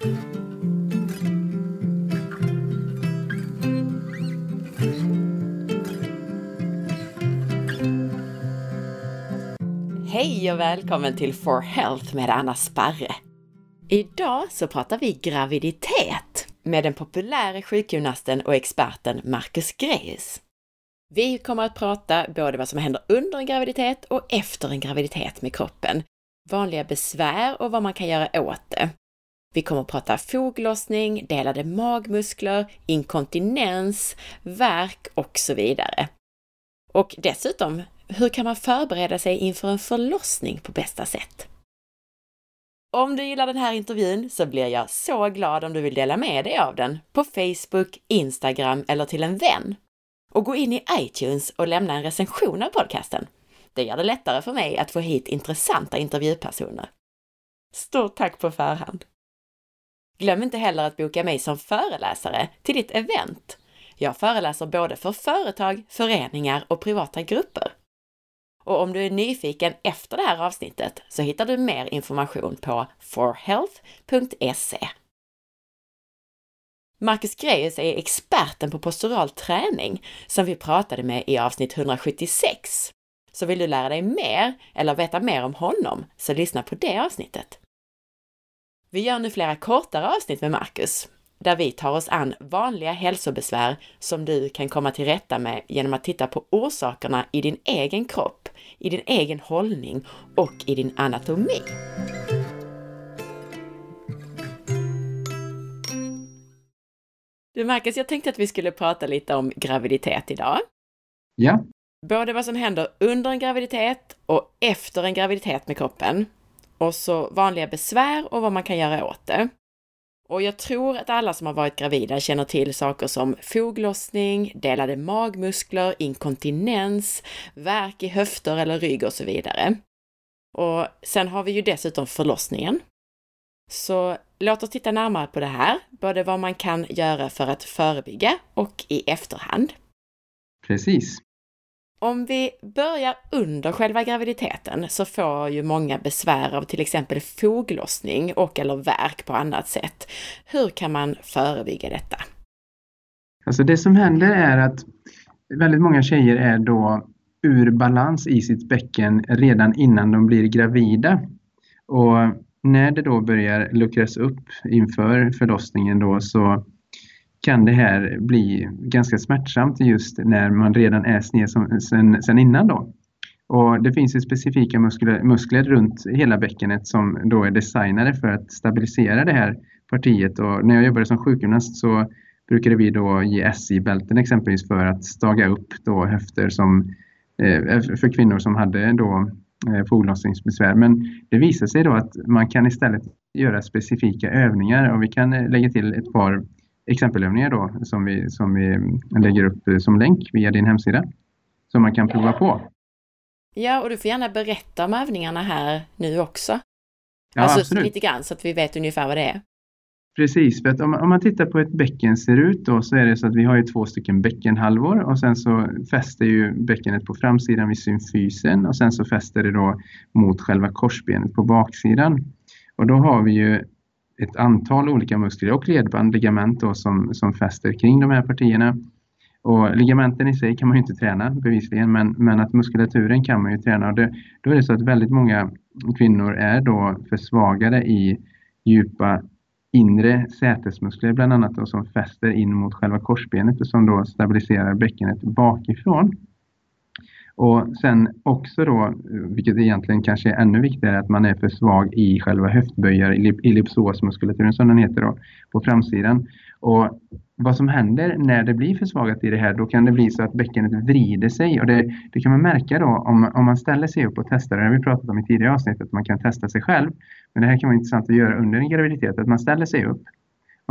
Hej och välkommen till For Health med Anna Sparre! Idag så pratar vi graviditet med den populära sjukgymnasten och experten Marcus Greis. Vi kommer att prata både vad som händer under en graviditet och efter en graviditet med kroppen, vanliga besvär och vad man kan göra åt det. Vi kommer att prata foglossning, delade magmuskler, inkontinens, värk och så vidare. Och dessutom, hur kan man förbereda sig inför en förlossning på bästa sätt? Om du gillar den här intervjun så blir jag så glad om du vill dela med dig av den på Facebook, Instagram eller till en vän. Och gå in i iTunes och lämna en recension av podcasten. Det gör det lättare för mig att få hit intressanta intervjupersoner. Stort tack på förhand! Glöm inte heller att boka mig som föreläsare till ditt event. Jag föreläser både för företag, föreningar och privata grupper. Och om du är nyfiken efter det här avsnittet så hittar du mer information på forhealth.se. Marcus Greus är experten på postural träning som vi pratade med i avsnitt 176. Så vill du lära dig mer eller veta mer om honom, så lyssna på det avsnittet. Vi gör nu flera kortare avsnitt med Marcus, där vi tar oss an vanliga hälsobesvär som du kan komma till rätta med genom att titta på orsakerna i din egen kropp, i din egen hållning och i din anatomi. Du Marcus, jag tänkte att vi skulle prata lite om graviditet idag. Ja. Både vad som händer under en graviditet och efter en graviditet med kroppen. Och så vanliga besvär och vad man kan göra åt det. Och jag tror att alla som har varit gravida känner till saker som foglossning, delade magmuskler, inkontinens, värk i höfter eller rygg och så vidare. Och sen har vi ju dessutom förlossningen. Så låt oss titta närmare på det här, både vad man kan göra för att förebygga och i efterhand. Precis. Om vi börjar under själva graviditeten så får ju många besvär av till exempel foglossning och eller värk på annat sätt. Hur kan man förebygga detta? Alltså det som händer är att väldigt många tjejer är då ur balans i sitt bäcken redan innan de blir gravida. Och när det då börjar luckras upp inför förlossningen då så kan det här bli ganska smärtsamt just när man redan är sned som, sen, sen innan då. Och det finns ju specifika muskler, muskler runt hela bäckenet som då är designade för att stabilisera det här partiet. Och när jag jobbade som sjukgymnast så brukade vi då ge SI-bälten exempelvis för att staga upp då höfter som, eh, eh för kvinnor som hade då eh, foglossningsbesvär. Men det visar sig då att man kan istället göra specifika övningar och vi kan eh, lägga till ett par exempelövningar då som vi, som vi lägger upp som länk via din hemsida som man kan prova på. Ja, och du får gärna berätta om övningarna här nu också. Ja, alltså absolut. lite grann så att vi vet ungefär vad det är. Precis, för att om, om man tittar på ett bäcken ser ut då så är det så att vi har ju två stycken bäckenhalvor och sen så fäster ju bäckenet på framsidan vid symfysen och sen så fäster det då mot själva korsbenet på baksidan. Och då har vi ju ett antal olika muskler och ledband, ligament då, som, som fäster kring de här partierna. Och ligamenten i sig kan man ju inte träna bevisligen, men, men att muskulaturen kan man ju träna. Och det, då är det så att väldigt många kvinnor är då försvagade i djupa inre sätesmuskler bland annat då, som fäster in mot själva korsbenet och som då stabiliserar bäckenet bakifrån. Och sen också då, vilket egentligen kanske är ännu viktigare, att man är för svag i själva höftböjar, ellipsosmuskulaturen som den heter då, på framsidan. Och vad som händer när det blir försvagat i det här, då kan det bli så att bäckenet vrider sig och det, det kan man märka då om, om man ställer sig upp och testar, det har vi pratat om i tidigare avsnitt, att man kan testa sig själv. Men det här kan vara intressant att göra under en graviditet, att man ställer sig upp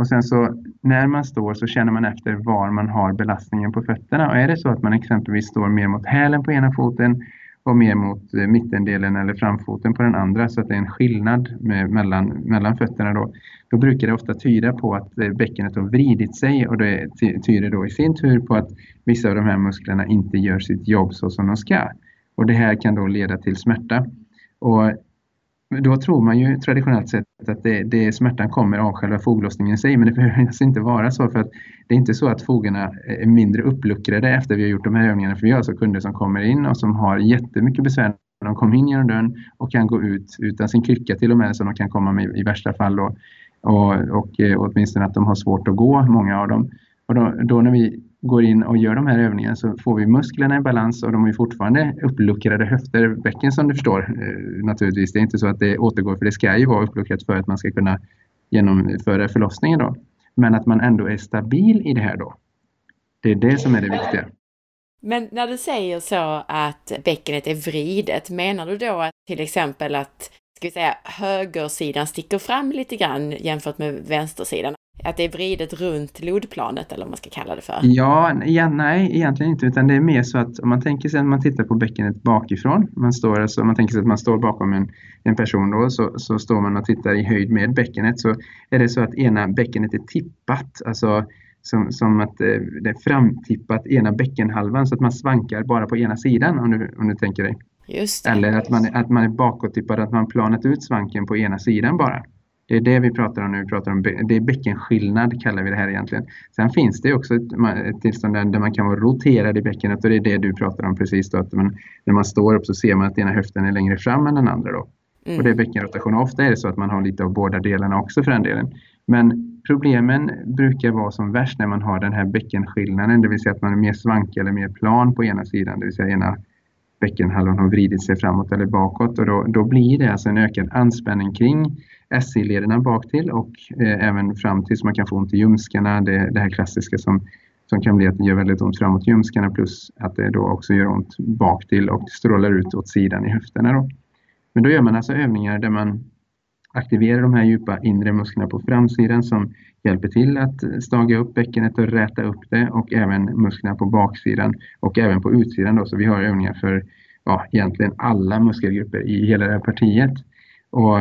och sen så när man står så känner man efter var man har belastningen på fötterna. Och är det så att man exempelvis står mer mot hälen på ena foten och mer mot eh, mittendelen eller framfoten på den andra så att det är en skillnad med, mellan, mellan fötterna då. Då brukar det ofta tyda på att eh, bäckenet har vridit sig och det tyder då i sin tur på att vissa av de här musklerna inte gör sitt jobb så som de ska. Och det här kan då leda till smärta. Och då tror man ju traditionellt sett att det, det, smärtan kommer av själva foglossningen i sig, men det behöver alltså inte vara så för att det är inte så att fogarna är mindre uppluckrade efter vi har gjort de här övningarna. För vi har alltså kunder som kommer in och som har jättemycket besvär när de kommer in genom dörren och kan gå ut utan sin krycka till och med som de kan komma med i värsta fall. Då. Och, och, och åtminstone att de har svårt att gå, många av dem. Och då, då när vi går in och gör de här övningarna så får vi musklerna i balans och de har fortfarande uppluckrade höfter, bäcken som du förstår eh, naturligtvis. Det är inte så att det återgår, för det ska ju vara uppluckrat för att man ska kunna genomföra förlossningen då. Men att man ändå är stabil i det här då. Det är det som är det viktiga. Men när du säger så att bäckenet är vridet, menar du då att till exempel att ska vi säga, högersidan sticker fram lite grann jämfört med vänstersidan? Att det är vridet runt lodplanet eller vad man ska kalla det för? Ja, ja, nej, egentligen inte, utan det är mer så att om man tänker sig att man tittar på bäckenet bakifrån, man står alltså, om man tänker sig att man står bakom en, en person då, så, så står man och tittar i höjd med bäckenet, så är det så att ena bäckenet är tippat, alltså som, som att eh, det är framtippat ena bäckenhalvan så att man svankar bara på ena sidan om du, om du tänker dig. Eller att man, att man är bakåttippad, att man planat ut svanken på ena sidan bara. Det är det vi pratar om nu. Vi pratar om, det är bäckenskillnad kallar vi det här egentligen. Sen finns det också ett, ett tillstånd där, där man kan vara roterad i bäckenet och det är det du pratar om precis. Då, att man, när man står upp så ser man att ena höften är längre fram än den andra. Då. Mm. Och det är bäckenrotation. Ofta är det så att man har lite av båda delarna också för den delen. Men problemen brukar vara som värst när man har den här bäckenskillnaden, det vill säga att man är mer svankig eller mer plan på ena sidan, det vill säga ena bäckenhalvan har vridit sig framåt eller bakåt och då, då blir det alltså en ökad anspänning kring SI-lederna bak till och eh, även fram till så man kan få ont i ljumskarna, det, det här klassiska som, som kan bli att det gör väldigt ont framåt ljumskarna plus att det då också gör ont bak till och strålar ut åt sidan i höfterna. Då. Men då gör man alltså övningar där man aktiverar de här djupa inre musklerna på framsidan som hjälper till att staga upp bäckenet och räta upp det och även musklerna på baksidan och även på utsidan. Då. Så vi har övningar för ja, egentligen alla muskelgrupper i hela det här partiet. Och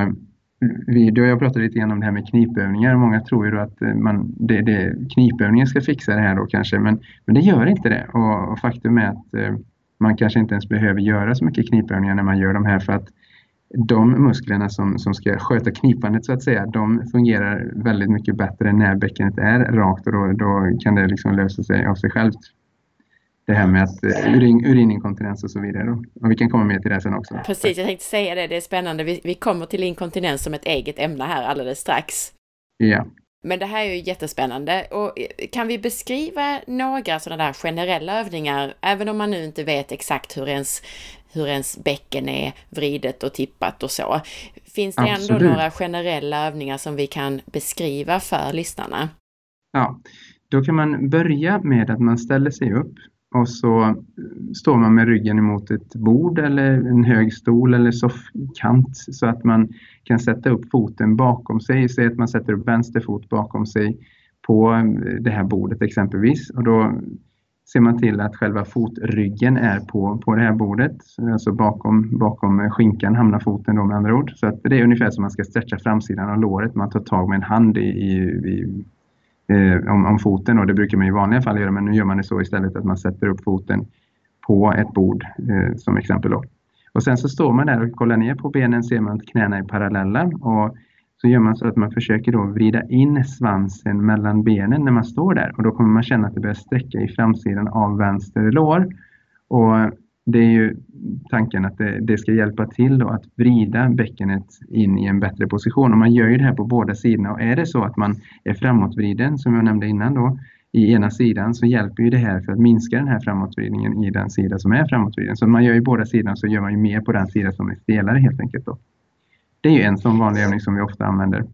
vi, du och jag pratade lite grann om det här med knipövningar. Många tror ju att eh, man, det, det, knipövningen ska fixa det här då kanske, men, men det gör inte det. Och, och faktum är att eh, man kanske inte ens behöver göra så mycket knipövningar när man gör de här för att de musklerna som, som ska sköta knipandet så att säga, de fungerar väldigt mycket bättre när bäckenet är rakt och då, då kan det liksom lösa sig av sig självt. Det här med att eh, urin, urininkontinens och så vidare. Då. Och vi kan komma mer till det sen också. Precis, jag tänkte säga det, det är spännande. Vi, vi kommer till inkontinens som ett eget ämne här alldeles strax. Ja. Men det här är ju jättespännande och eh, kan vi beskriva några sådana där generella övningar, även om man nu inte vet exakt hur ens hur ens bäcken är vridet och tippat och så. Finns det Absolut. ändå några generella övningar som vi kan beskriva för lyssnarna? Ja, då kan man börja med att man ställer sig upp och så eh, står man med ryggen emot ett bord eller en hög stol eller soffkant så att man kan sätta upp foten bakom sig. Säg att man sätter upp vänster fot bakom sig på eh, det här bordet exempelvis och då ser man till att själva fotryggen är på, på det här bordet. Alltså bakom, bakom skinkan hamnar foten då med andra ord. Så att det är ungefär som man ska stretcha framsidan av låret. Man tar tag med en hand i, i, i eh, om, om, foten och det brukar man i vanliga fall göra men nu gör man det så istället att man sätter upp foten på ett bord eh, som exempel. Då. Och sen så står man där och kollar ner på benen ser man att knäna är parallella och så gör man så att man försöker då vrida in svansen mellan benen när man står där och då kommer man känna att det börjar sträcka i framsidan av vänster lår. Och det är ju tanken att det, det ska hjälpa till att vrida bäckenet in i en bättre position. Och man gör ju det här på båda sidorna och är det så att man är framåtvriden som jag nämnde innan då i ena sidan så hjälper ju det här för att minska den här framåtvridningen i den sida som är framåtvriden. Så man gör ju båda sidorna så gör man ju mer på den sida som är stelare helt enkelt. Då. Det är ju en sån vanlig övning som vi ofta använder.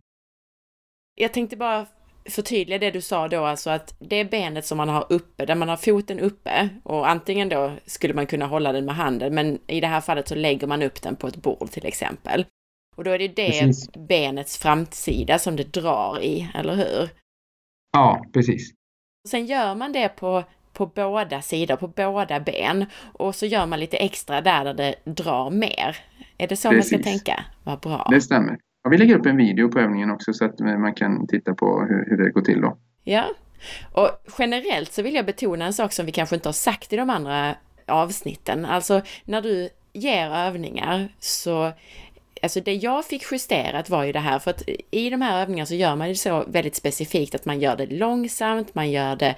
Jag tänkte bara förtydliga det du sa då, alltså att det benet som man har uppe, där man har foten uppe och antingen då skulle man kunna hålla den med handen, men i det här fallet så lägger man upp den på ett bord till exempel. Och då är det det precis. benets framsida som det drar i, eller hur? Ja, precis. Sen gör man det på, på båda sidor, på båda ben och så gör man lite extra där, där det drar mer. Är det så Precis. man ska tänka? Vad bra. Det stämmer. Ja, vi lägger upp en video på övningen också så att eh, man kan titta på hur, hur det går till då. Ja, och generellt så vill jag betona en sak som vi kanske inte har sagt i de andra avsnitten. Alltså när du ger övningar så Alltså det jag fick justerat var ju det här, för att i de här övningarna så gör man det så väldigt specifikt att man gör det långsamt, man gör det...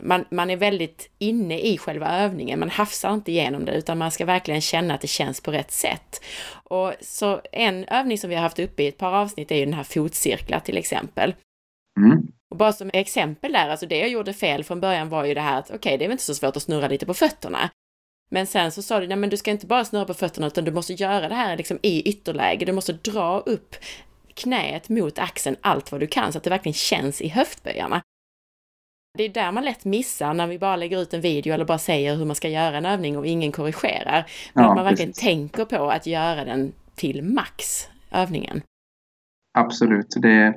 Man, man är väldigt inne i själva övningen, man hafsar inte igenom det utan man ska verkligen känna att det känns på rätt sätt. Och så en övning som vi har haft uppe i ett par avsnitt är ju den här fotcirklar till exempel. Mm. Och bara som exempel där, alltså det jag gjorde fel från början var ju det här att okej, okay, det är väl inte så svårt att snurra lite på fötterna. Men sen så sa du, nej men du ska inte bara snurra på fötterna utan du måste göra det här liksom i ytterläge. Du måste dra upp knät mot axeln allt vad du kan så att det verkligen känns i höftböjarna. Det är där man lätt missar när vi bara lägger ut en video eller bara säger hur man ska göra en övning och ingen korrigerar. Men ja, att man verkligen precis. tänker på att göra den till max, övningen. Absolut. Det,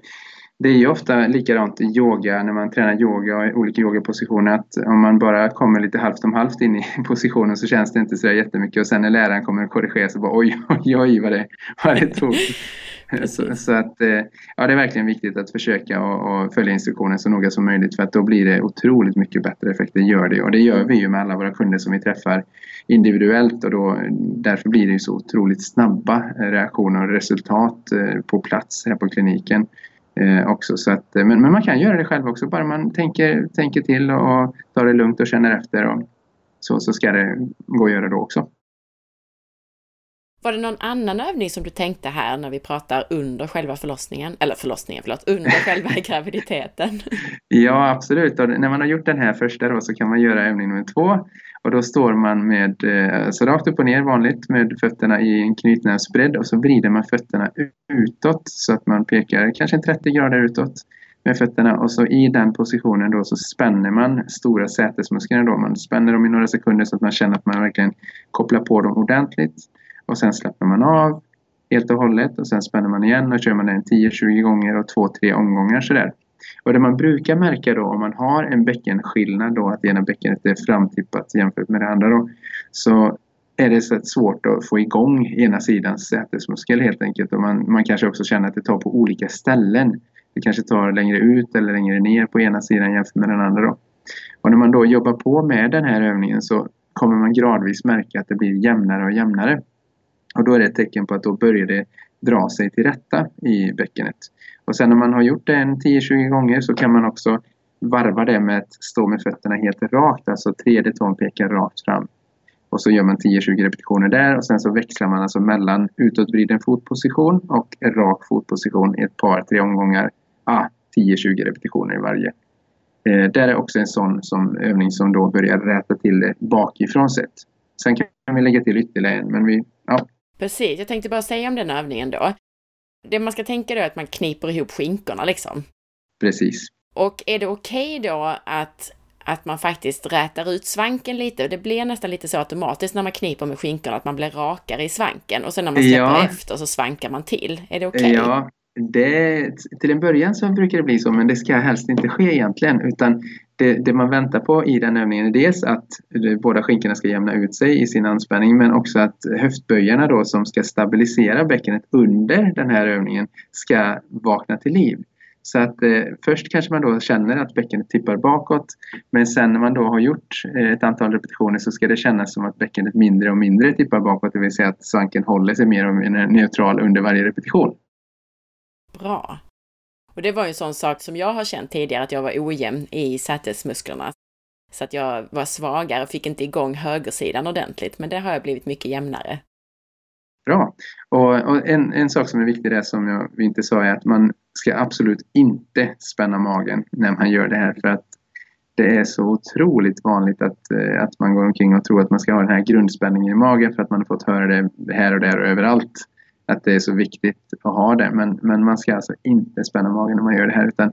det är ju ofta likadant i yoga när man tränar yoga och olika yogapositioner att om man bara kommer lite halvt om halvt in i positionen så känns det inte så jättemycket och sen när läraren kommer att korrigera så bara oj, oj, oj vad det, vad det tog. så, så, att eh, ja, det är verkligen viktigt att försöka och, och, följa instruktionen så noga som möjligt för att då blir det otroligt mycket bättre effekter. Gör det och det gör vi ju med alla våra kunder som vi träffar individuellt och då, därför blir det ju så otroligt snabba eh, reaktioner och resultat eh, på plats här på kliniken eh, också. Så att, men, men man kan göra det själv också, bara man tänker, tänker till och tar det lugnt och känner efter. Och så, så ska det gå att göra då också. Var det någon annan övning som du tänkte här när vi pratar under själva förlossningen? Eller förlossningen, förlåt, under själva graviditeten? Ja, absolut. Och när man har gjort den här första då så kan man göra övning nummer två. Och då står man med, eh, så rakt upp och ner vanligt med fötterna i en knytnävsbredd och så vrider man fötterna utåt så att man pekar kanske 30 grader utåt med fötterna och så i den positionen då så spänner man stora sätesmusklerna då. Man spänner dem i några sekunder så att man känner att man verkligen kopplar på dem ordentligt. Och sen släpper man av helt och hållet och sen spänner man igen och kör man den 10-20 gånger och 2-3 omgångar sådär. Och det man brukar märka då om man har en bäckenskillnad då att ena bäckenet är framtippat jämfört med det andra då så är det så svårt att få igång ena sidans sätesmuskel helt enkelt och man, man kanske också känner att det tar på olika ställen. Det kanske tar längre ut eller längre ner på ena sidan jämfört med den andra då. Och när man då jobbar på med den här övningen så kommer man gradvis märka att det blir jämnare och jämnare. Och då är det ett tecken på att då börjar det dra sig till rätta i bäckenet. Och sen när man har gjort det en 10-20 gånger så kan man också varva det med att stå med fötterna helt rakt, alltså tredje tån pekar rakt fram. Och så gör man 10-20 repetitioner där och sen så växlar man alltså mellan utåtvriden fotposition och rak fotposition i ett par, tre omgångar. Ah, 10-20 repetitioner i varje. Eh, där är också en sån som övning som då börjar räta till det bakifrån sett. Sen kan vi lägga till ytterligare en, men vi, ja, Precis, jag tänkte bara säga om den övningen då. Det man ska tänka då är att man kniper ihop skinkorna liksom. Precis. Och är det okej okay då att, att man faktiskt rätar ut svanken lite? Det blir nästan lite så automatiskt när man kniper med skinkorna, att man blir rakare i svanken och sen när man släpper ja. efter så svankar man till. Är det okej? Okay? Ja, det, till en början så brukar det bli så, men det ska helst inte ske egentligen. Utan det, det, man väntar på i den övningen är dels att båda skinkorna ska jämna ut sig i sin anspänning, men också att höftböjarna då som ska stabilisera bäckenet under den här övningen ska vakna till liv. Så att eh, först kanske man då känner att bäckenet tippar bakåt, men sen när man då har gjort eh, ett antal repetitioner så ska det kännas som att bäckenet mindre och mindre tippar bakåt, det vill säga att svanken håller sig mer och mer neutral under varje repetition. Bra. Och det var ju en sån sak som jag har känt tidigare, att jag var ojämn i sätesmusklerna. Så att jag var svagare och fick inte igång högersidan ordentligt, men det har jag blivit mycket jämnare. Bra. Och, och en, en sak som är viktig där som jag, vi inte sa är att man ska absolut inte spänna magen när man gör det här för att det är så otroligt vanligt att, eh, att man går omkring och tror att man ska ha den här grundspänningen i magen för att man har fått höra det här och där och överallt att det är så viktigt att ha det. Men, men man ska alltså inte spänna magen när man gör det här utan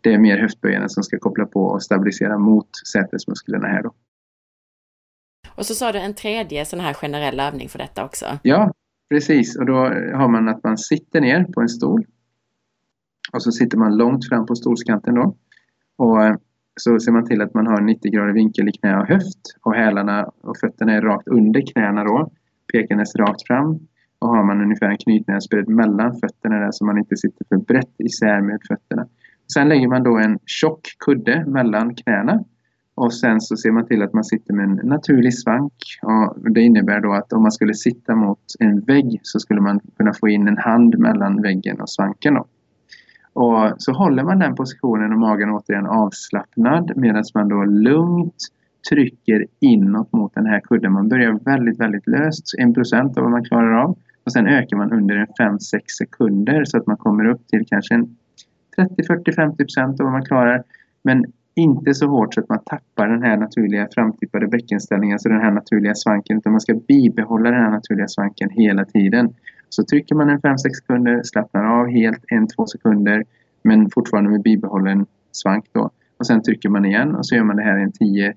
det är mer höftböjarna som ska koppla på och stabilisera mot sätesmusklerna här då. Och så sa du en tredje sån här generell övning för detta också? Ja, precis. Och då har man att man sitter ner på en stol. Och så sitter man långt fram på stolskanten då. Och eh, så ser man till att man har 90 grader vinkel i knä och höft. Och hälarna och fötterna är rakt under knäna då. Pekandes rakt fram. Och har man ungefär en knytnävsbredd mellan fötterna där så man inte sitter för brett isär med fötterna. Sen lägger man då en tjock kudde mellan knäna Och sen så ser man till att man sitter med en naturlig svank. Och det innebär då att om man skulle sitta mot en vägg så skulle man kunna få in en hand mellan väggen och svanken. Då. Och så håller man den positionen och magen återigen avslappnad medan man då lugnt trycker inåt mot den här kudden. Man börjar väldigt, väldigt löst, 1% av vad man klarar av. Och sen ökar man under en 5-6 sekunder så att man kommer upp till kanske en 30, 40, 50% av vad man klarar. Men inte så hårt så att man tappar den här naturliga framtippade bäckenställningen, alltså den här naturliga svanken, utan man ska bibehålla den här naturliga svanken hela tiden. Så trycker man en 5-6 sekunder, slappnar av helt 1-2 sekunder, men fortfarande med bibehållen svank då. Och sen trycker man igen och så gör man det här i en 10,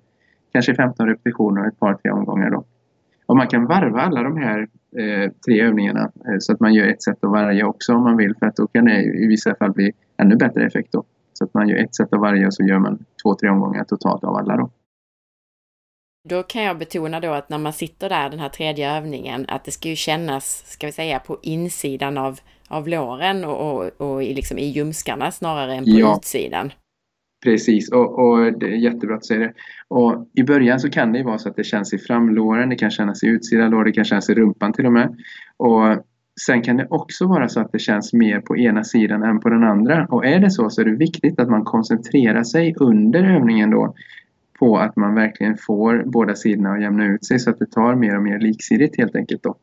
kanske 15 repetitioner och ett par, tre omgångar då. Och man kan varva alla de här eh, tre övningarna eh, så att man gör ett set av varje också om man vill, för att då kan det i vissa fall bli ännu bättre effekt då. Så att man gör ett set av varje och så gör man två, tre omgångar totalt av alla då. Då kan jag betona då att när man sitter där, den här tredje övningen, att det ska ju kännas, ska vi säga, på insidan av, av låren och, och, och liksom i ljumskarna snarare än på ja. utsidan. Precis, och, och, det är jättebra att du säger det. Och I början så kan det ju vara så att det känns i framlåren, det kan kännas i utsida lår, det kan kännas i rumpan till och med. Och Sen kan det också vara så att det känns mer på ena sidan än på den andra. Och är det så så är det viktigt att man koncentrerar sig under övningen då på att man verkligen får båda sidorna att jämna ut sig så att det tar mer och mer liksidigt helt enkelt. Då.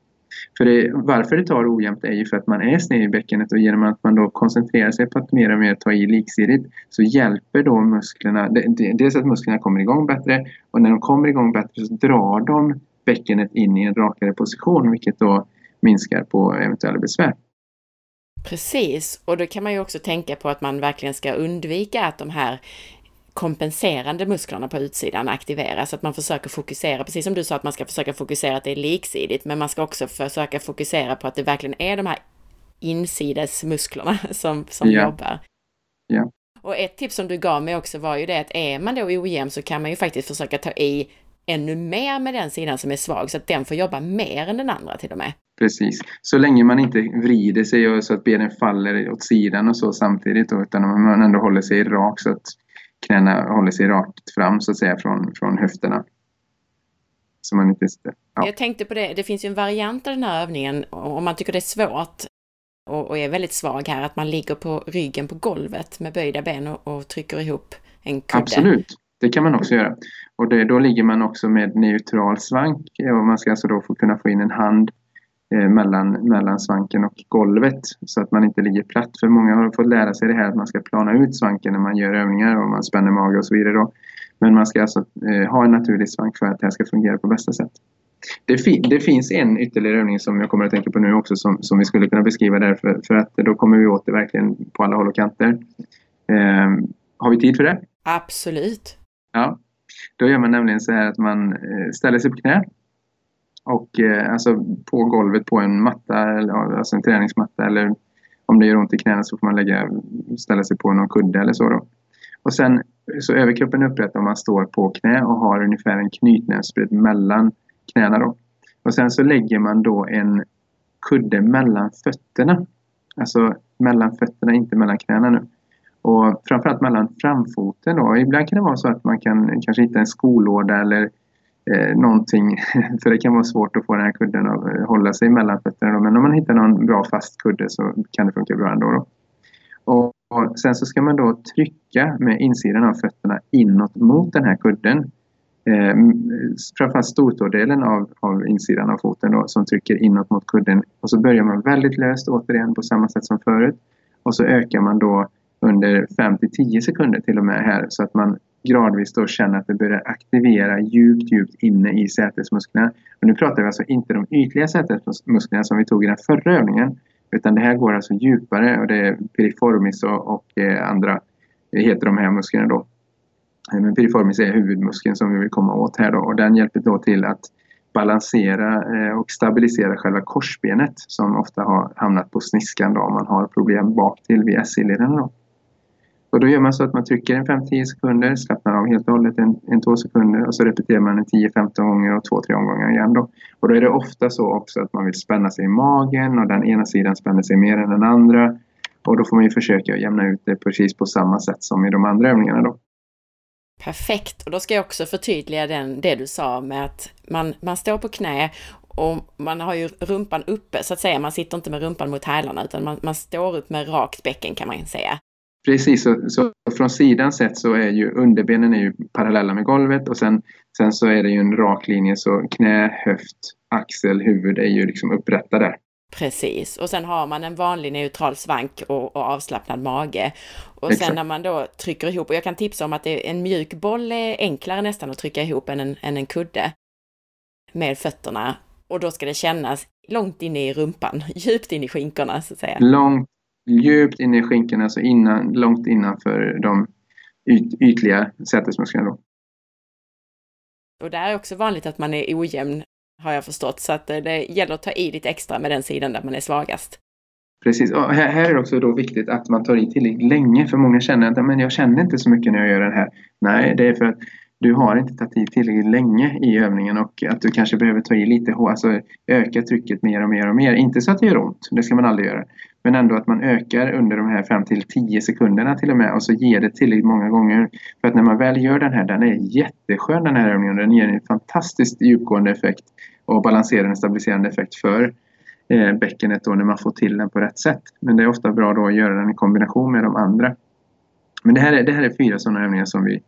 För det, varför det tar ojämnt är ju för att man är sned i bäckenet och genom att man då koncentrerar sig på att mer och mer ta i liksidigt så hjälper då musklerna, dels att musklerna kommer igång bättre och när de kommer igång bättre så drar de bäckenet in i en rakare position vilket då minskar på eventuella besvär. Precis, och då kan man ju också tänka på att man verkligen ska undvika att de här kompenserande musklerna på utsidan aktiveras, att man försöker fokusera, precis som du sa att man ska försöka fokusera att det är liksidigt, men man ska också försöka fokusera på att det verkligen är de här insidesmusklerna som, som ja. jobbar. Ja. Och ett tips som du gav mig också var ju det att är man då ojämn så kan man ju faktiskt försöka ta i ännu mer med den sidan som är svag så att den får jobba mer än den andra till och med. Precis. Så länge man inte vrider sig så att benen faller åt sidan och så samtidigt då, utan man ändå håller sig rak så att knäna håller sig rakt fram så att säga från, från höfterna. Så man inte ja. Jag tänkte på det, det finns ju en variant av den här övningen om man tycker det är svårt och, och är väldigt svag här, att man ligger på ryggen på golvet med böjda ben och, och trycker ihop en kudde. Absolut, det kan man också göra. Och det, då ligger man också med neutral svank och man ska alltså då få kunna få in en hand mellan, mellan svanken och golvet så att man inte ligger platt. För många har fått lära sig det här att man ska plana ut svanken när man gör övningar och man spänner mage och så vidare. Då. Men man ska alltså eh, ha en naturlig svank för att det här ska fungera på bästa sätt. Det, fi det, finns en ytterligare övning som jag kommer att tänka på nu också som, som vi skulle kunna beskriva där för, för att då kommer vi åt det verkligen på alla håll och kanter. Eh, har vi tid för det? Absolut. Ja, då gör man nämligen så här att man eh, ställer sig på knä och eh, alltså på golvet på en matta, alltså en träningsmatta eller om det gör ont i knäna så får man lägga, ställa sig på någon kudde eller så då. Och sen så överkroppen är upprätt om man står på knä och har ungefär en knytnävsbredd mellan knäna då. Och sen så lägger man då en kudde mellan fötterna. Alltså mellan fötterna, inte mellan knäna nu. Och framförallt mellan framfoten då. Ibland kan det vara så att man kan kanske hitta en skolåda eller eh, någonting. För det kan vara svårt att få den här kudden att eh, hålla sig mellan fötterna. Då. Men om man hittar någon bra fast kudde så kan det funka bra ändå. Då. Och, och sen så ska man då trycka med insidan av fötterna inåt mot den här kudden. Eh, framförallt stortådelen av, av insidan av foten då, som trycker inåt mot kudden. Och så börjar man väldigt löst återigen på samma sätt som förut. Och så ökar man då under 5 till 10 sekunder till och med här så att man gradvis då känner att det börjar aktivera djupt, djupt inne i sätesmusklerna. Och nu pratar vi alltså inte de ytliga sätesmusklerna som vi tog i den förra övningen utan det här går alltså djupare och det är piriformis och, och eh, andra eh, heter de här musklerna då. Eh, men piriformis är huvudmuskeln som vi vill komma åt här då och den hjälper då till att balansera eh, och stabilisera själva korsbenet som ofta har hamnat på sniskan då om man har problem bak till vid SI-lederna. Och då gör man så att man trycker en 5-10 sekunder, slappnar av helt och hållet en, en 2 sekunder och så repeterar man en 10-15 gånger och 2-3 omgångar igen. Då. Och då är det ofta så också att man vill spänna sig i magen och den ena sidan spänner sig mer än den andra. Och då får man ju försöka jämna ut det precis på samma sätt som i de andra övningarna. Då. Perfekt, och då ska jag också förtydliga den, det du sa med att man, man står på knä och man har ju rumpan uppe så att säga. Man sitter inte med rumpan mot hälarna utan man, man står upp med rakt bäcken kan man säga. Precis, så, så, från sidan sett så är ju underbenen är ju parallella med golvet och sen, sen så är det ju en rak linje så knä, höft, axel, huvud är ju liksom upprätta där. Precis, och sen har man en vanlig neutral svank och, och avslappnad mage. Och Exakt. sen när man då trycker ihop, och jag kan tipsa om att det, en mjuk boll är enklare nästan att trycka ihop än en, än en kudde med fötterna. Och då ska det kännas långt inne i rumpan, djupt in i skinkorna så att säga. Långt, djupt inne i skinkorna, alltså innan, långt innanför de yt, ytliga sätesmusklerna. Då. Och där är också vanligt att man är ojämn har jag förstått. Så att eh, det gäller att ta i lite extra med den sidan där man är svagast. Precis, och här, här är det också då viktigt att man tar i tillräckligt länge för många känner att men jag känner inte så mycket när jag gör det här. Nej, det är för att du har inte tagit i tillräckligt länge i övningen och att du kanske behöver ta i lite hårt, alltså öka trycket mer och mer och mer. Inte så att det gör ont, det ska man aldrig göra. Men ändå att man ökar under de här 5 till 10 sekunderna till och med och så ger det tillräckligt många gånger. För att när man väl gör den här, den är jätteskön den här övningen. Den ger en fantastiskt djupgående effekt och balanserande stabiliserande effekt för eh, bäckenet då när man får till den på rätt sätt. Men det är ofta bra då att göra den i kombination med de andra. Men det här är, det här är fyra sådana övningar som vi,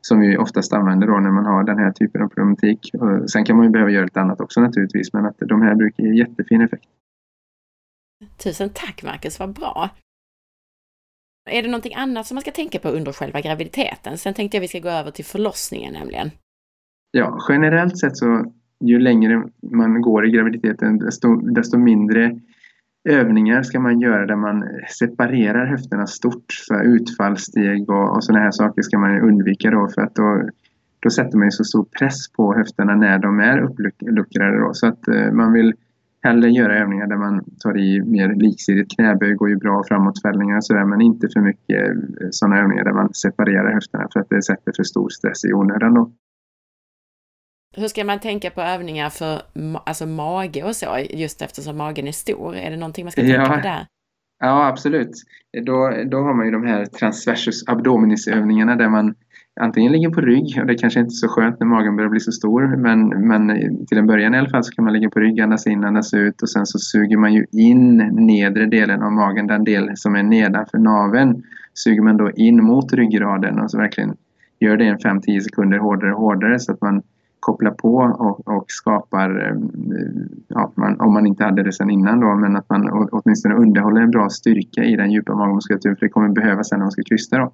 som vi oftast använder då när man har den här typen av problematik. Och sen kan man ju behöva göra lite annat också naturligtvis men att de här brukar ge jättefin effekt. Tusen tack Marcus, vad bra! Är det någonting annat som man ska tänka på under själva graviditeten? Sen tänkte jag vi ska gå över till förlossningen nämligen. Ja, generellt sett så ju längre man går i graviditeten desto, desto mindre övningar ska man göra där man separerar höfterna stort. Så utfallssteg och, och sådana här saker ska man undvika då för att då, då sätter man ju så stor press på höfterna när de är uppluckrade. Då. Så att eh, man vill hellre göra övningar där man tar i mer liksidigt. Knäböj går ju bra, framåtfällningar och sådär men inte för mycket eh, sådana övningar där man separerar höfterna för att det sätter för stor stress i onödan. Då. Hur ska man tänka på övningar för alltså mage och så, just eftersom magen är stor? Är det någonting man ska tänka ja. på där? Ja, absolut. Då, då har man ju de här transversus abdominis övningarna där man antingen ligger på rygg och det kanske inte är så skönt när magen börjar bli så stor men, men till en början i alla fall så kan man ligga på rygg, andas in, andas ut och sen så suger man ju in nedre delen av magen, den del som är nedanför naveln suger man då in mot ryggraden och så verkligen gör det en 5-10 sekunder hårdare och hårdare så att man kopplar på och, och skapar, ehm, ja, man, om man inte hade det sedan innan då, men att man åtminstone underhåller en bra styrka i den djupa magmuskulaturen för det kommer behövas sen när man ska krysta då.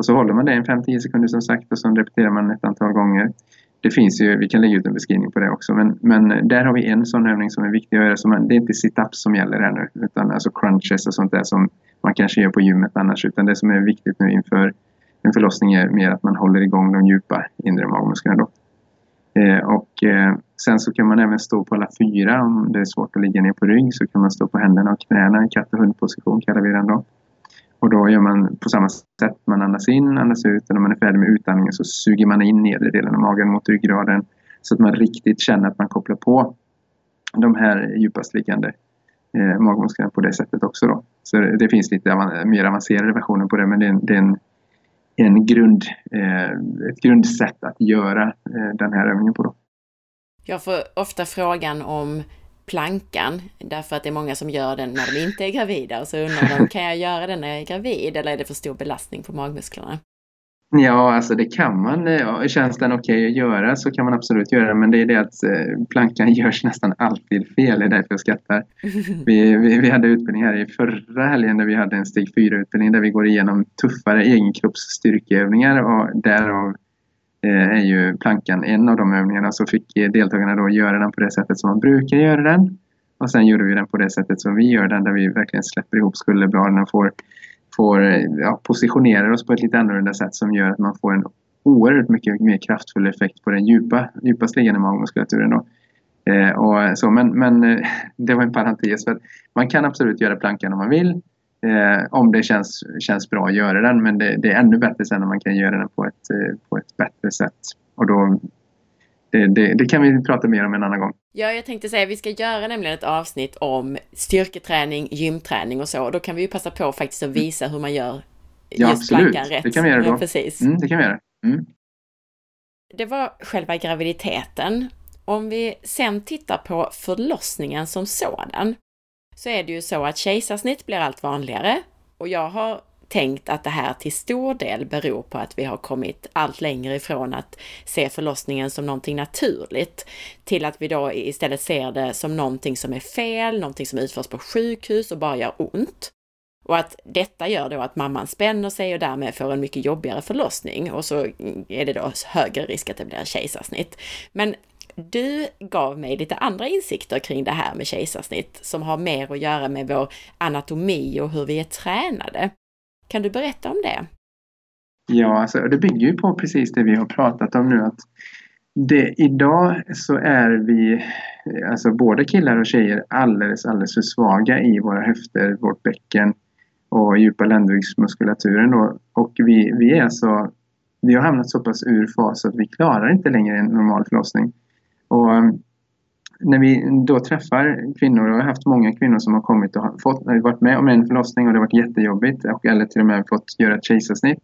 Och så håller man det i 5-10 sekunder som sagt och så repeterar man ett antal gånger. Det finns ju, vi kan lägga ut en beskrivning på det också, men, men där har vi en sån övning som är viktig att göra. Så man, det är inte sit-ups som gäller här nu, utan alltså crunches och sånt där som man kanske gör på gymmet annars, utan det som är viktigt nu inför en förlossning är mer att man håller igång de djupa inre magmusklerna då. Eh, och eh, sen så kan man även stå på alla fyra. Om det är svårt att ligga ner på rygg så kan man stå på händerna och knäna. Katt och hundposition kallar vi den då. Och då gör man på samma sätt. Man andas in, andas ut och när man är färdig med utandningen så suger man in nedre delen av magen mot ryggraden så att man riktigt känner att man kopplar på de här djupast liggande eh, magmusklerna på det sättet också. Då. Så det, det finns lite av, mer avancerade versioner på det men det är, det är en en grund, eh, ett grundsätt att göra eh, den här övningen på. Då. Jag får ofta frågan om plankan, därför att det är många som gör den när de inte är gravida och så undrar de, kan jag göra den när jag är gravid eller är det för stor belastning på magmusklerna? Ja, alltså det kan man. Ja, känns den okej okay att göra så kan man absolut göra men det är det att eh, plankan görs nästan alltid fel. Det är därför jag skrattar. Vi, vi, vi hade utbildning här i förra helgen där vi hade en steg 4-utbildning där vi går igenom tuffare egenkroppsstyrkeövningar och därav eh, Eh, är ju plankan en av de övningarna. Så fick eh, deltagarna då göra den på det sättet som man brukar göra den. Och sen gjorde vi den på det sättet som vi gör den där vi verkligen släpper ihop skulderbladen och får får eh, ja, positionera oss på ett lite annorlunda sätt som gör att man får en oerhört mycket mer kraftfull effekt på den djupa, djupast liggande magmuskulaturen. Då. Eh, och så, men, men det var en parentes. För man kan absolut göra plankan om man vill. Eh, om det känns, känns bra att göra den. Men det, det, är ännu bättre sen när man kan göra den på ett, eh, på ett bättre sätt. Och då det, det, det, kan vi prata mer om en annan gång. Ja, jag tänkte säga, vi ska göra nämligen ett avsnitt om styrketräning, gymträning och så. Och då kan vi ju passa på faktiskt att visa hur man gör ja, just plankan rätt. Det kan vi göra då. Ja, precis. Mm, det kan vi göra. Mm. Det var själva graviditeten. Om vi sen tittar på förlossningen som sådan, så är det ju så att kejsarsnitt blir allt vanligare och jag har tänkt att det här till stor del beror på att vi har kommit allt längre ifrån att se förlossningen som någonting naturligt till att vi då istället ser det som någonting som är fel, någonting som utförs på sjukhus och bara gör ont. Och att detta gör då att mamman spänner sig och därmed får en mycket jobbigare förlossning och så är det då högre risk att det blir kejsarsnitt. Men du gav mig lite andra insikter kring det här med kejsarsnitt som har mer att göra med vår anatomi och hur vi är tränade. Kan du berätta om det? Ja, alltså, det bygger ju på precis det vi har pratat om nu. att det, Idag så är vi, alltså både killar och tjejer, alldeles, alldeles för svaga i våra höfter, vårt bäcken och djupa ländryggsmuskulaturen. Då. Och vi, vi, är så, vi har hamnat så pass ur fas att vi klarar inte längre en normal förlossning. Och ehm, när vi då träffar kvinnor, och jag har haft många kvinnor som har kommit och fått, varit med om en förlossning och det har varit jättejobbigt och, eller till och med fått göra ett kejsarsnitt.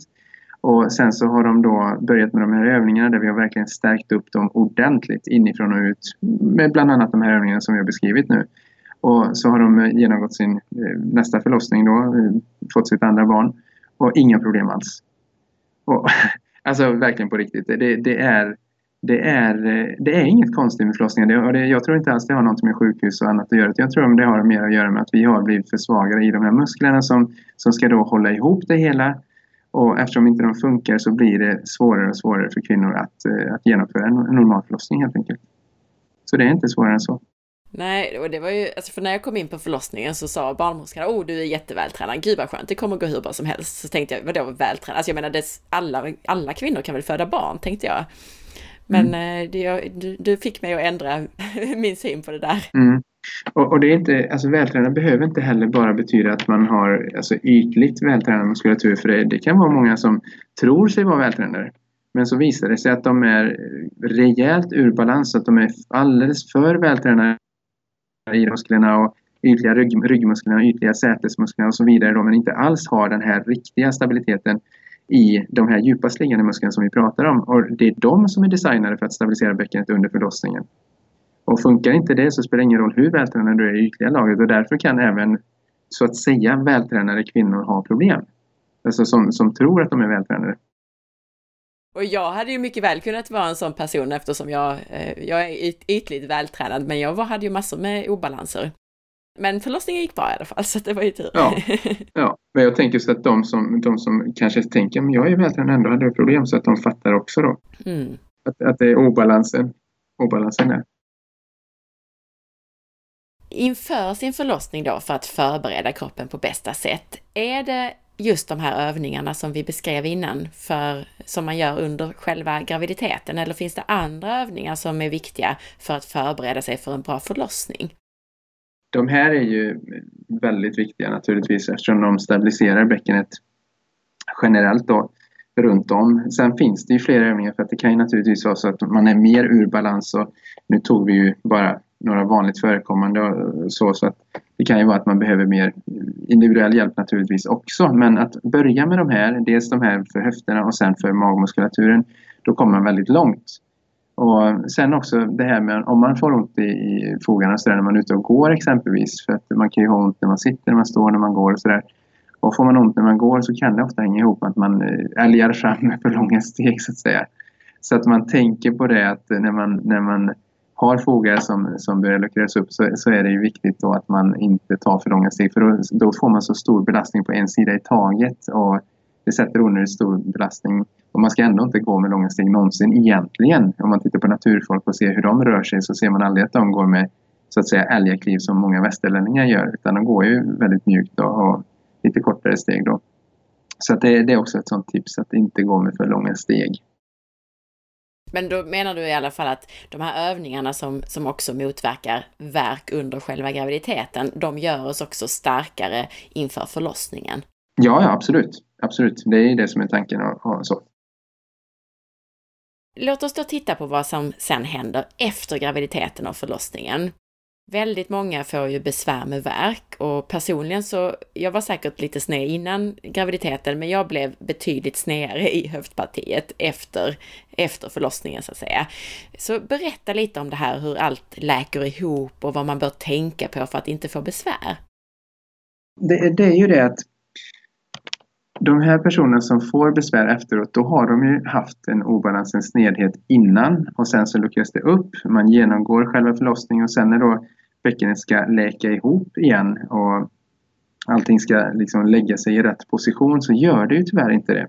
Och sen så har de då börjat med de här övningarna där vi har verkligen stärkt upp dem ordentligt inifrån och ut med bland annat de här övningarna som vi har beskrivit nu. Och så har de genomgått sin eh, nästa förlossning då, eh, fått sitt andra barn och inga problem alls. Och, alltså verkligen på riktigt. Det, det är det är, eh, det är inget konstigt med förlossningar. Det, och det, jag tror inte alls det har något med sjukhus och annat att göra. Jag tror det har mer att göra med att vi har blivit för svagare i de här musklerna som, som ska då hålla ihop det hela. Och eftersom inte de funkar så blir det svårare och svårare för kvinnor att, eh, att genomföra en normal förlossning helt enkelt. Så det är inte svårare än så. Nej, och det var ju, alltså för när jag kom in på förlossningen så sa barnmorskan, oh du är jättevältränad, gud vad skönt, det kommer gå hur bra som helst. Så tänkte jag, vadå vältränad? Alltså jag menar, alla, alla kvinnor kan väl föda barn, tänkte jag. Men mm. Eh, det, du, du, fick mig att ändra min syn på det där. Mm. Och, och, det är inte, alltså vältränad behöver inte heller bara betyda att man har alltså, ytligt vältränad muskulatur. För det, det kan vara många som tror sig vara vältränade. Men så visar det sig att de är rejält ur balans, att de är alldeles för vältränade i musklerna och ytliga rygg, ryggmusklerna, ytliga sätesmusklerna och så vidare då, men inte alls har den här riktiga stabiliteten i de här djupast liggande musklerna som vi pratar om. Och det är de som är designade för att stabilisera bäckenet under förlossningen. Och funkar inte det så spelar det ingen roll hur vältränad du är i ytliga lagret och därför kan även så att säga vältränade kvinnor ha problem. Alltså som, som tror att de är vältränade. Och jag hade ju mycket väl kunnat vara en sån person eftersom jag, eh, jag är ytligt vältränad, men jag hade ju massor med obalanser. Men förlossningen gick bra i alla fall, så det var ju tur. Ja, ja. men jag tänker så att de som, de som kanske tänker att jag är vältränad ändå hade problem, så att de fattar också då. Mm. Att, att det är obalansen, obalansen där. Inför sin förlossning då, för att förbereda kroppen på bästa sätt, är det just de här övningarna som vi beskrev innan, för, som man gör under själva graviditeten? Eller finns det andra övningar som är viktiga för att förbereda sig för en bra förlossning? De här är ju väldigt viktiga naturligtvis eftersom de stabiliserar bäckenet generellt då runt om. Sen finns det ju flera övningar för att det kan ju naturligtvis vara så att man är mer ur balans och nu tog vi ju bara några vanligt förekommande så, så att det kan ju vara att man behöver mer individuell hjälp naturligtvis också. Men att börja med de här, dels de här för höfterna och sen för magmuskulaturen, då kommer man väldigt långt. Och sen också det här med om man får ont i, i fogarna så där, när man är ute och går exempelvis. För att man kan ju ha ont när man sitter, när man står, när man går och sådär. Och får man ont när man går så kan det ofta hänga ihop med att man eh, älgar fram med för långa steg så att säga. Så att man tänker på det att när man, när man har fogar som, som börjar luckras upp så, så är det ju viktigt då att man inte tar för långa steg för då, då får man så stor belastning på en sida i taget och det sätter onödigt stor belastning och man ska ändå inte gå med långa steg någonsin egentligen. Om man tittar på naturfolk och ser hur de rör sig så ser man aldrig att de går med så att säga älgakliv som många västerlänningar gör. Utan de går ju väldigt mjukt och och lite kortare steg då. Så att det, det är också ett sånt tips att inte gå med för långa steg. Men då menar du i alla fall att de här övningarna som, som också motverkar verk under själva graviditeten, de gör oss också starkare inför förlossningen? Ja, ja absolut. Absolut, det är det som är tanken. Och, och så. Låt oss då titta på vad som sen händer efter graviditeten och förlossningen. Väldigt många får ju besvär med värk och personligen så, jag var säkert lite sned innan graviditeten, men jag blev betydligt snedare i höftpartiet efter, efter förlossningen så att säga. Så berätta lite om det här, hur allt läker ihop och vad man bör tänka på för att inte få besvär. Det, det är ju det att de här personerna som får besvär efteråt, då har de ju haft en obalans, en snedhet innan och sen så luckras det upp. Man genomgår själva förlossningen och sen när då bäckenet ska läka ihop igen och allting ska liksom lägga sig i rätt position så gör det ju tyvärr inte det.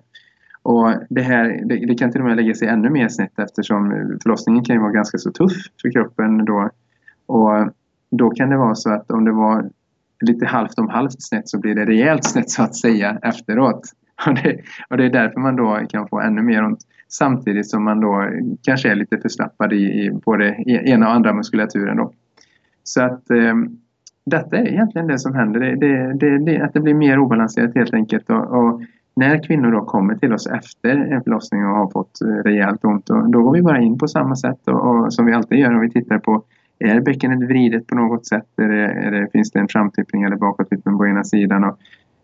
Och det, här, det, det, kan till och med lägga sig ännu mer snett eftersom förlossningen kan ju vara ganska så tuff för kroppen då. Och då kan det vara så att om det var lite halvt om halvt snett så blir det rejält snett så att säga efteråt. Och det, och det är därför man då kan få ännu mer ont samtidigt som man då kanske är lite förslappad i, i både e, ena och andra muskulaturen. Då. Så att eh, detta är egentligen det som händer. Det, det, det, att det blir mer obalanserat helt enkelt. Och, och, när kvinnor då kommer till oss efter en förlossning och har fått eh, rejält ont, då, då går vi bara in på samma sätt och, och som vi alltid gör när vi tittar på är bäckenet vridet på något sätt? Är det, är det, finns det en framtippning eller bakåttippning på ena sidan? Och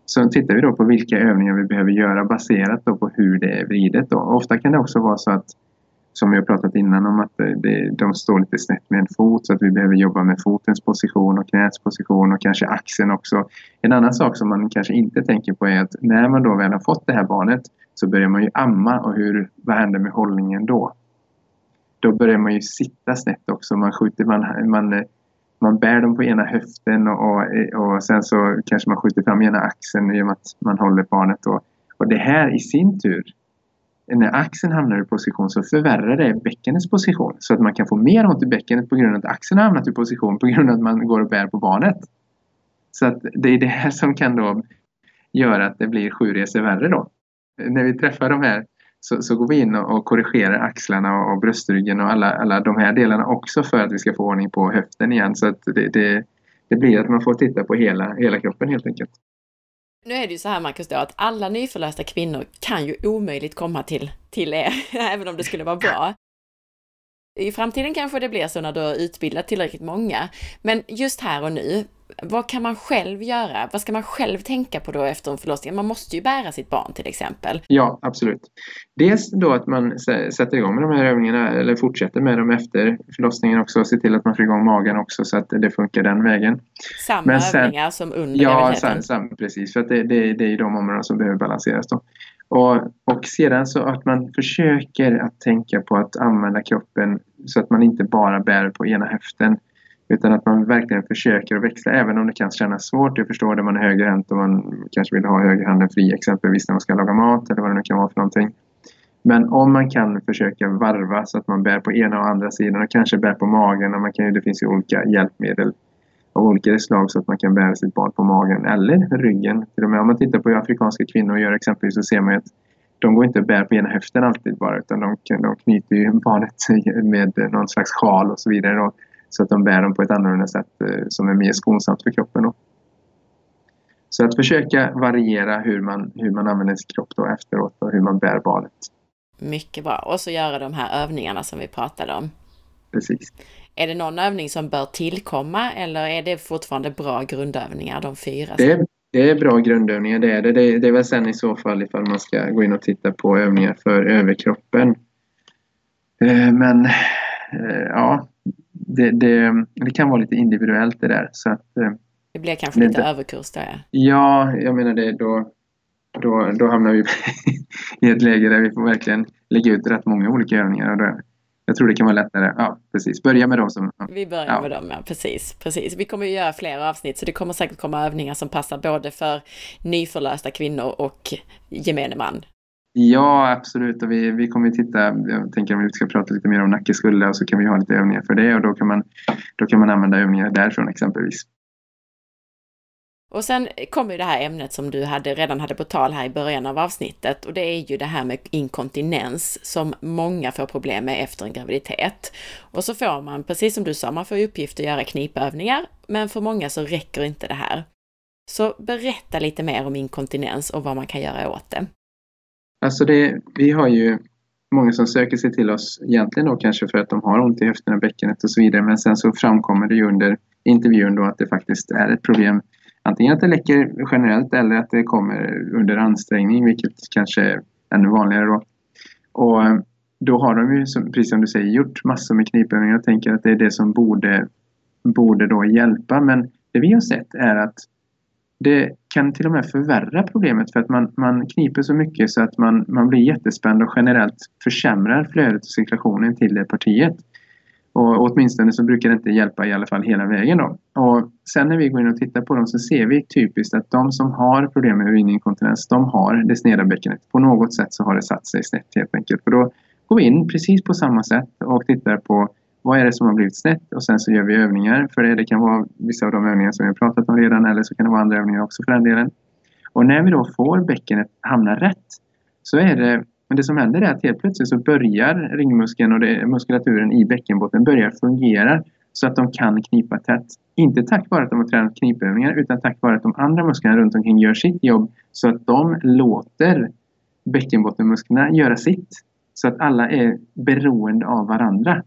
så tittar vi då på vilka övningar vi behöver göra baserat då på hur det är vridet. Då. Ofta kan det också vara så att som vi har pratat innan om att det, de står lite snett med en fot så att vi behöver jobba med fotens position och knäts position och kanske axeln också. En annan sak som man kanske inte tänker på är att när man då väl har fått det här barnet så börjar man ju amma och hur, vad händer med hållningen då? Då börjar man ju sitta snett också. Man, skjuter, man, man, man bär dem på ena höften och, och, och sen så kanske man skjuter fram ena axeln i och med att man håller barnet. Då. Och det här i sin tur när axeln hamnar i position så förvärrar det bäckenets position. Så att man kan få mer ont i bäckenet på grund av att axeln har hamnat i position på grund av att man går och bär på barnet. Så att det är det här som kan då göra att det blir sju resor värre då. När vi träffar de här så, så går vi in och, och korrigerar axlarna och, och bröstryggen och alla, alla de här delarna också för att vi ska få ordning på höften igen. Så att det, det, det blir att man får titta på hela, hela kroppen helt enkelt. Nu är det ju så här Marcus då att alla nyförlösta kvinnor kan ju omöjligt komma till, till er, även om det skulle vara bra. I framtiden kanske det blir så när du har utbildat tillräckligt många. Men just här och nu, vad kan man själv göra? Vad ska man själv tänka på då efter en förlossning? Man måste ju bära sitt barn till exempel. Ja, absolut. Dels då att man sätter igång med de här övningarna eller fortsätter med dem efter förlossningen också och ser till att man får igång magen också så att det funkar den vägen. Samma Men sen, övningar som under Ja, sam, sam, precis. För att det, det, det är de områden som behöver balanseras då. Och, och sedan så att man försöker att tänka på att använda kroppen så att man inte bara bär på ena höften. Utan att man verkligen försöker att växla även om det kan kännas svårt. Jag förstår det man är högerhänt och man kanske vill ha högerhanden fri exempelvis när man ska laga mat eller vad det nu kan vara för någonting. Men om man kan försöka varva så att man bär på ena och andra sidan och kanske bär på magen och man kan, det finns ju olika hjälpmedel av olika slag så att man kan bära sitt barn på magen eller ryggen. Till och med om man tittar på hur afrikanska kvinnor gör exempelvis så ser man att de går inte och bär på ena höften alltid bara utan de, de knyter ju barnet med någon slags sjal och så vidare. Då, så att de bär dem på ett annorlunda sätt eh, som är mer skonsamt för kroppen. Då. Så att försöka variera hur man, hur man använder sin kropp då efteråt och hur man bär barnet. Mycket bra. Och så göra de här övningarna som vi pratade om. Precis. Är det någon övning som bör tillkomma eller är det fortfarande bra grundövningar, de fyra? Det är, det är bra grundövningar, det är det. det. Det är väl sen i så fall ifall man ska gå in och titta på övningar för överkroppen. Eh, men eh, ja, det, det, det kan vara lite individuellt det där. Så att, eh, det blir kanske lite det, överkurs där. Ja, jag menar det då, då, då hamnar vi i ett läge där vi får verkligen lägga ut rätt många olika övningar. Och då, jag tror det kan vara lättare. Ja, precis. Börja med dem som... Ja. Vi börjar ja. med dem, ja. Precis, precis. Vi kommer ju göra fler avsnitt, så det kommer säkert komma övningar som passar både för nyförlösta kvinnor och gemene man. Ja, absolut. Och vi, vi kommer att titta, jag tänker om vi ska prata lite mer om nackeskulder och så kan vi ha lite övningar för det och då kan man, då kan man använda övningar därifrån exempelvis. Och sen kommer det här ämnet som du hade, redan hade på tal här i början av avsnittet och det är ju det här med inkontinens som många får problem med efter en graviditet. Och så får man, precis som du sa, man får i uppgift att göra knipövningar, men för många så räcker inte det här. Så berätta lite mer om inkontinens och vad man kan göra åt det. Alltså det, vi har ju många som söker sig till oss egentligen då kanske för att de har ont i höfterna, bäckenet och så vidare. Men sen så framkommer det ju under intervjun då att det faktiskt är ett problem. Antingen att det läcker generellt eller att det kommer under ansträngning, vilket kanske är ännu vanligare då. Och eh, då har de ju, precis som du säger, gjort massor med knipövningar Jag tänker att det är det som borde, borde då hjälpa. Men det vi har sett är att det kan till och med förvärra problemet för att man, man kniper så mycket så att man, man blir jättespänd och generellt försämrar flödet och cirkulationen till det partiet. Och åtminstone så brukar det inte hjälpa i alla fall hela vägen då. Och sen när vi går in och tittar på dem så ser vi typiskt att de som har problem med urininkontinens, de har det sneda bäckenet. På något sätt så har det satt sig snett helt enkelt. Och då går vi in precis på samma sätt och tittar på vad är det som har blivit snett och sen så gör vi övningar för det. Det kan vara vissa av de övningar som vi har pratat om redan eller så kan det vara andra övningar också för den delen. Och när vi då får bäckenet hamna rätt så är det men det som händer är att helt plötsligt så börjar ringmuskeln och det, muskulaturen i bäckenbotten börjar fungera så att de kan knipa tätt. Inte tack vare att de har tränat knipövningar utan tack vare att de andra musklerna runt omkring gör sitt jobb så att de låter bäckenbottenmusklerna göra sitt. Så att alla är beroende av varandra.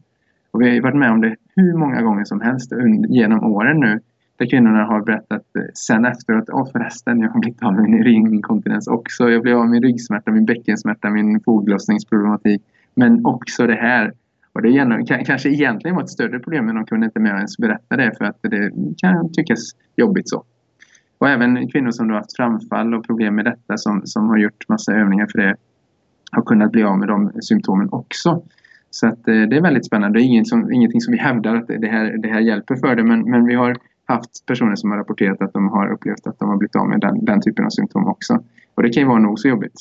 Och vi har varit med om det hur många gånger som helst genom åren nu. Där kvinnorna har berättat eh, sen efteråt, åh förresten, jag har blivit av med min urininkontinens också. Jag blev av med ryggsmärta, min bäckensmärta, min foglossningsproblematik. Men också det här. Och det genom, kanske egentligen var ett större problem men de kunde inte med ens berätta det för att det kan tyckas jobbigt så. Och även kvinnor som har haft framfall och problem med detta som, som har gjort massa övningar för det har kunnat bli av med de symptomen också. Så att, eh, det är väldigt spännande. Det är inget som, ingenting som vi hävdar att det här, det här hjälper för det men, men vi har haft personer som har rapporterat att de har upplevt att de har blivit av med den, den typen av symptom också. Och det kan ju vara nog så jobbigt.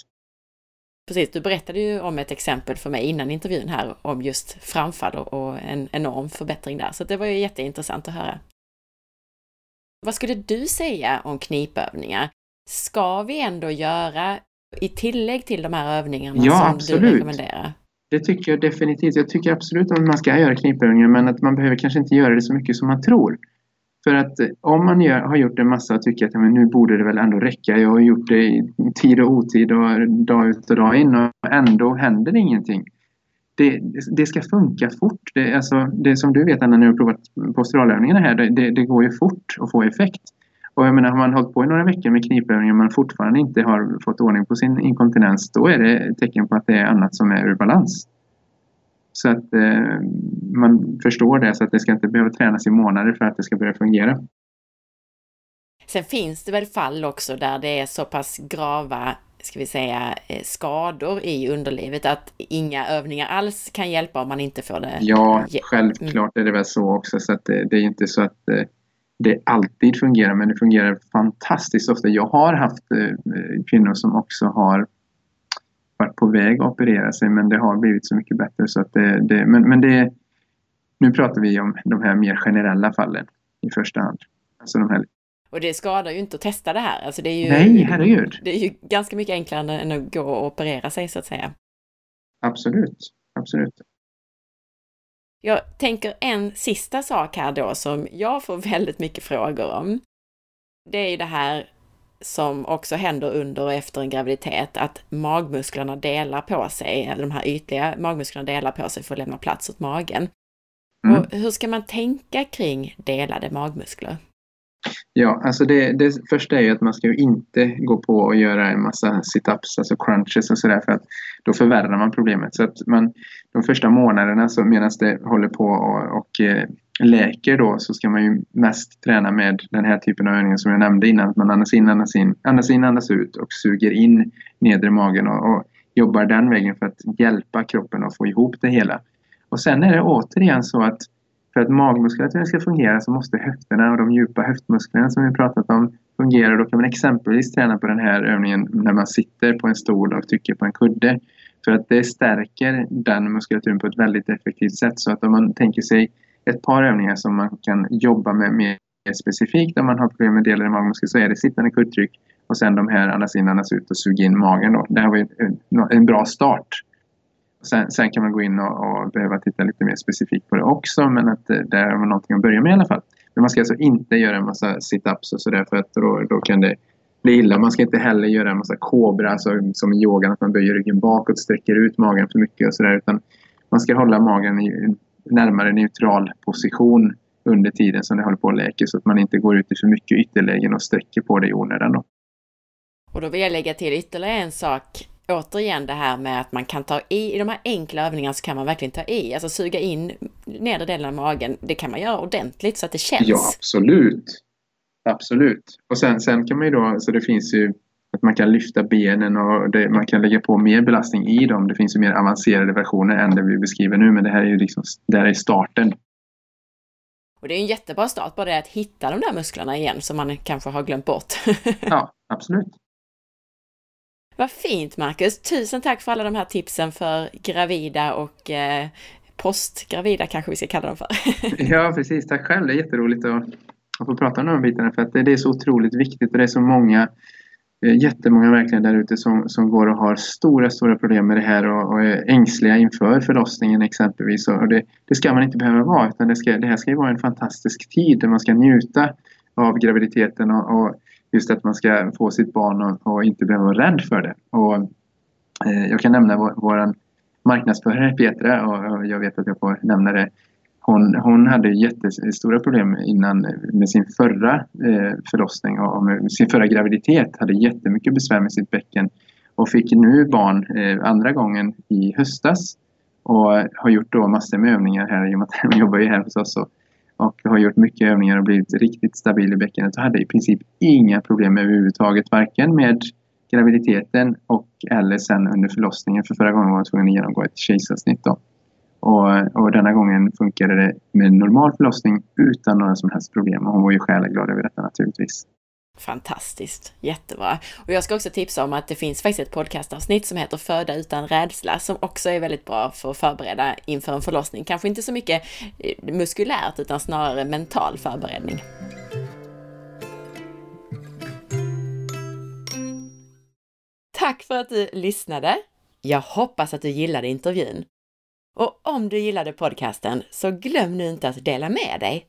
Precis, du berättade ju om ett exempel för mig innan intervjun här om just framfall och en enorm förbättring där, så det var ju jätteintressant att höra. Vad skulle du säga om knipövningar? Ska vi ändå göra i tillägg till de här övningarna ja, som absolut. du rekommenderar? Det tycker jag definitivt. Jag tycker absolut att man ska göra knipövningar men att man behöver kanske inte göra det så mycket som man tror. För att eh, om man gör, har gjort en massa och tycker att men nu borde det väl ändå räcka. Jag har gjort det i tid och otid och dag ut och dag in och ändå händer det ingenting. Det, det ska funka fort. Det, alltså, det som du vet Anna, när du har provat posturalövningarna här, det, det, går ju fort att få effekt. Och jag menar, har man hållit på i några veckor med knipövningar men fortfarande inte har fått ordning på sin inkontinens, då är det tecken på att det är annat som är ur balans. Så att eh, man förstår det så att det ska inte behöva tränas i månader för att det ska börja fungera. Sen finns det väl fall också där det är så pass grava, ska vi säga, eh, skador i underlivet att inga övningar alls kan hjälpa om man inte får det. Ja, självklart är det väl så också så att det, det är inte så att eh, det alltid fungerar men det fungerar fantastiskt ofta. Jag har haft eh, kvinnor som också har varit på väg att operera sig men det har blivit så mycket bättre. Så att det, det, men, men det, nu pratar vi om de här mer generella fallen i första hand. Alltså de här. Och det skadar ju inte att testa det här. Alltså det är ju, Nej, herregud. Det är ju ganska mycket enklare än att gå och operera sig så att säga. Absolut, absolut. Jag tänker en sista sak här då som jag får väldigt mycket frågor om. Det är ju det här som också händer under och efter en graviditet, att magmusklerna delar på sig, eller de här ytliga magmusklerna delar på sig för att lämna plats åt magen. Mm. Och hur ska man tänka kring delade magmuskler? Ja, alltså det, det första är ju att man ska ju inte gå på och göra en massa situps, alltså crunches och sådär för att då förvärrar man problemet. Så att man, de första månaderna så medan det håller på och, och eh, läker då så ska man ju mest träna med den här typen av övningar som jag nämnde innan. Att man andas in, andas in, andas in, andas ut och suger in nedre magen och, och jobbar den vägen för att hjälpa kroppen att få ihop det hela. Och sen är det återigen så att för att magmuskulaturen ska fungera så måste höfterna och de djupa höftmusklerna som vi pratat om fungera. Då kan man exempelvis träna på den här övningen när man sitter på en stol och trycker på en kudde. För att det stärker den muskulaturen på ett väldigt effektivt sätt. Så att om man tänker sig ett par övningar som man kan jobba med mer specifikt om man har problem med delar i magmuskeln så är det sittande kuddtryck och sen de här andas in, andas ut och suga in magen. Då. Det här var en, en bra start. Sen, sen, kan man gå in och, och, behöva titta lite mer specifikt på det också men att eh, det är någonting att börja med i alla fall. Men man ska alltså inte göra en massa sit-ups och sådär för att då, då kan det bli illa. Man ska inte heller göra en massa kobra alltså, som i yogan att man böjer ryggen bakåt, sträcker ut magen för mycket och sådär utan man ska hålla magen i närmare neutral position under tiden som det håller på att läka så att man inte går ut i för mycket ytterlägen och sträcker på det i onödan. Då. Och då vill jag lägga till ytterligare en sak. Återigen det här med att man kan ta i, i de här enkla övningarna så kan man verkligen ta i, alltså suga in nedre delen av magen. Det kan man göra ordentligt så att det känns. Ja, absolut. Absolut. Och sen, sen kan man ju då, så det finns ju att man kan lyfta benen och det, man kan lägga på mer belastning i dem. Det finns ju mer avancerade versioner än det vi beskriver nu, men det här är ju liksom, det här är starten. Och det är en jättebra start, bara det att hitta de där musklerna igen som man kanske har glömt bort. ja, absolut. Vad fint Marcus! Tusen tack för alla de här tipsen för gravida och eh, postgravida kanske vi ska kalla dem för. ja, precis. Tack själv. Det är jätteroligt att, att få prata om de här bitarna för att det, det är så otroligt viktigt och det är så många eh, jättemånga verkligen där ute som, som går och har stora, stora problem med det här och, och är ängsliga inför förlossningen exempelvis. Och det, det ska man inte behöva vara utan det, ska, det här ska ju vara en fantastisk tid där man ska njuta av graviditeten och, och just att man ska få sitt barn och, och, inte behöva vara rädd för det. Och, eh, jag kan nämna vår, vår marknadsförare Petra och, och jag vet att jag får nämna det hon, hon hade jättestora problem innan med sin förra eh, förlossning och med sin förra graviditet. Hade jättemycket besvär med sitt bäcken och fick nu barn eh, andra gången i höstas och har gjort då massor med övningar här i och med att hon jobbar ju här hos oss och, och har gjort mycket övningar och blivit riktigt stabil i bäckenet och hade i princip inga problem överhuvudtaget varken med graviditeten och eller sen under förlossningen för förra gången var hon tvungen att genomgå ett kejsarsnitt. Då. Och, och denna gången funkade det med normal förlossning utan några som helst problem och hon var ju själaglad över detta naturligtvis. Fantastiskt, jättebra. Och jag ska också tipsa om att det finns faktiskt ett podcastavsnitt som heter Föda utan rädsla som också är väldigt bra för att förbereda inför en förlossning. Kanske inte så mycket eh, muskulärt utan snarare mental förberedning. Tack för att du lyssnade! Jag hoppas att du gillade intervjun. Och om du gillade podcasten så glöm nu inte att dela med dig.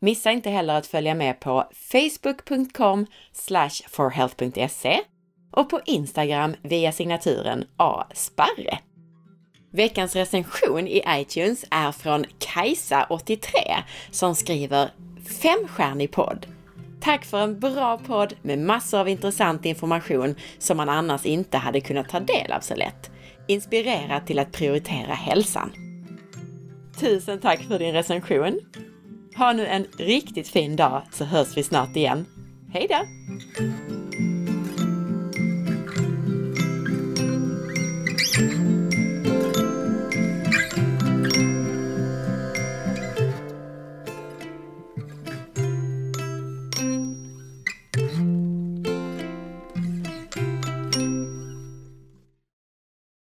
Missa inte heller att följa med på facebook.com forhealth.se och på Instagram via signaturen asparre. Veckans recension i iTunes är från Kajsa83 som skriver Femstjärnig podd! Tack för en bra podd med massor av intressant information som man annars inte hade kunnat ta del av så lätt Inspirera till att prioritera hälsan. Tusen tack för din recension! Ha nu en riktigt fin dag så hörs vi snart igen. Hej då!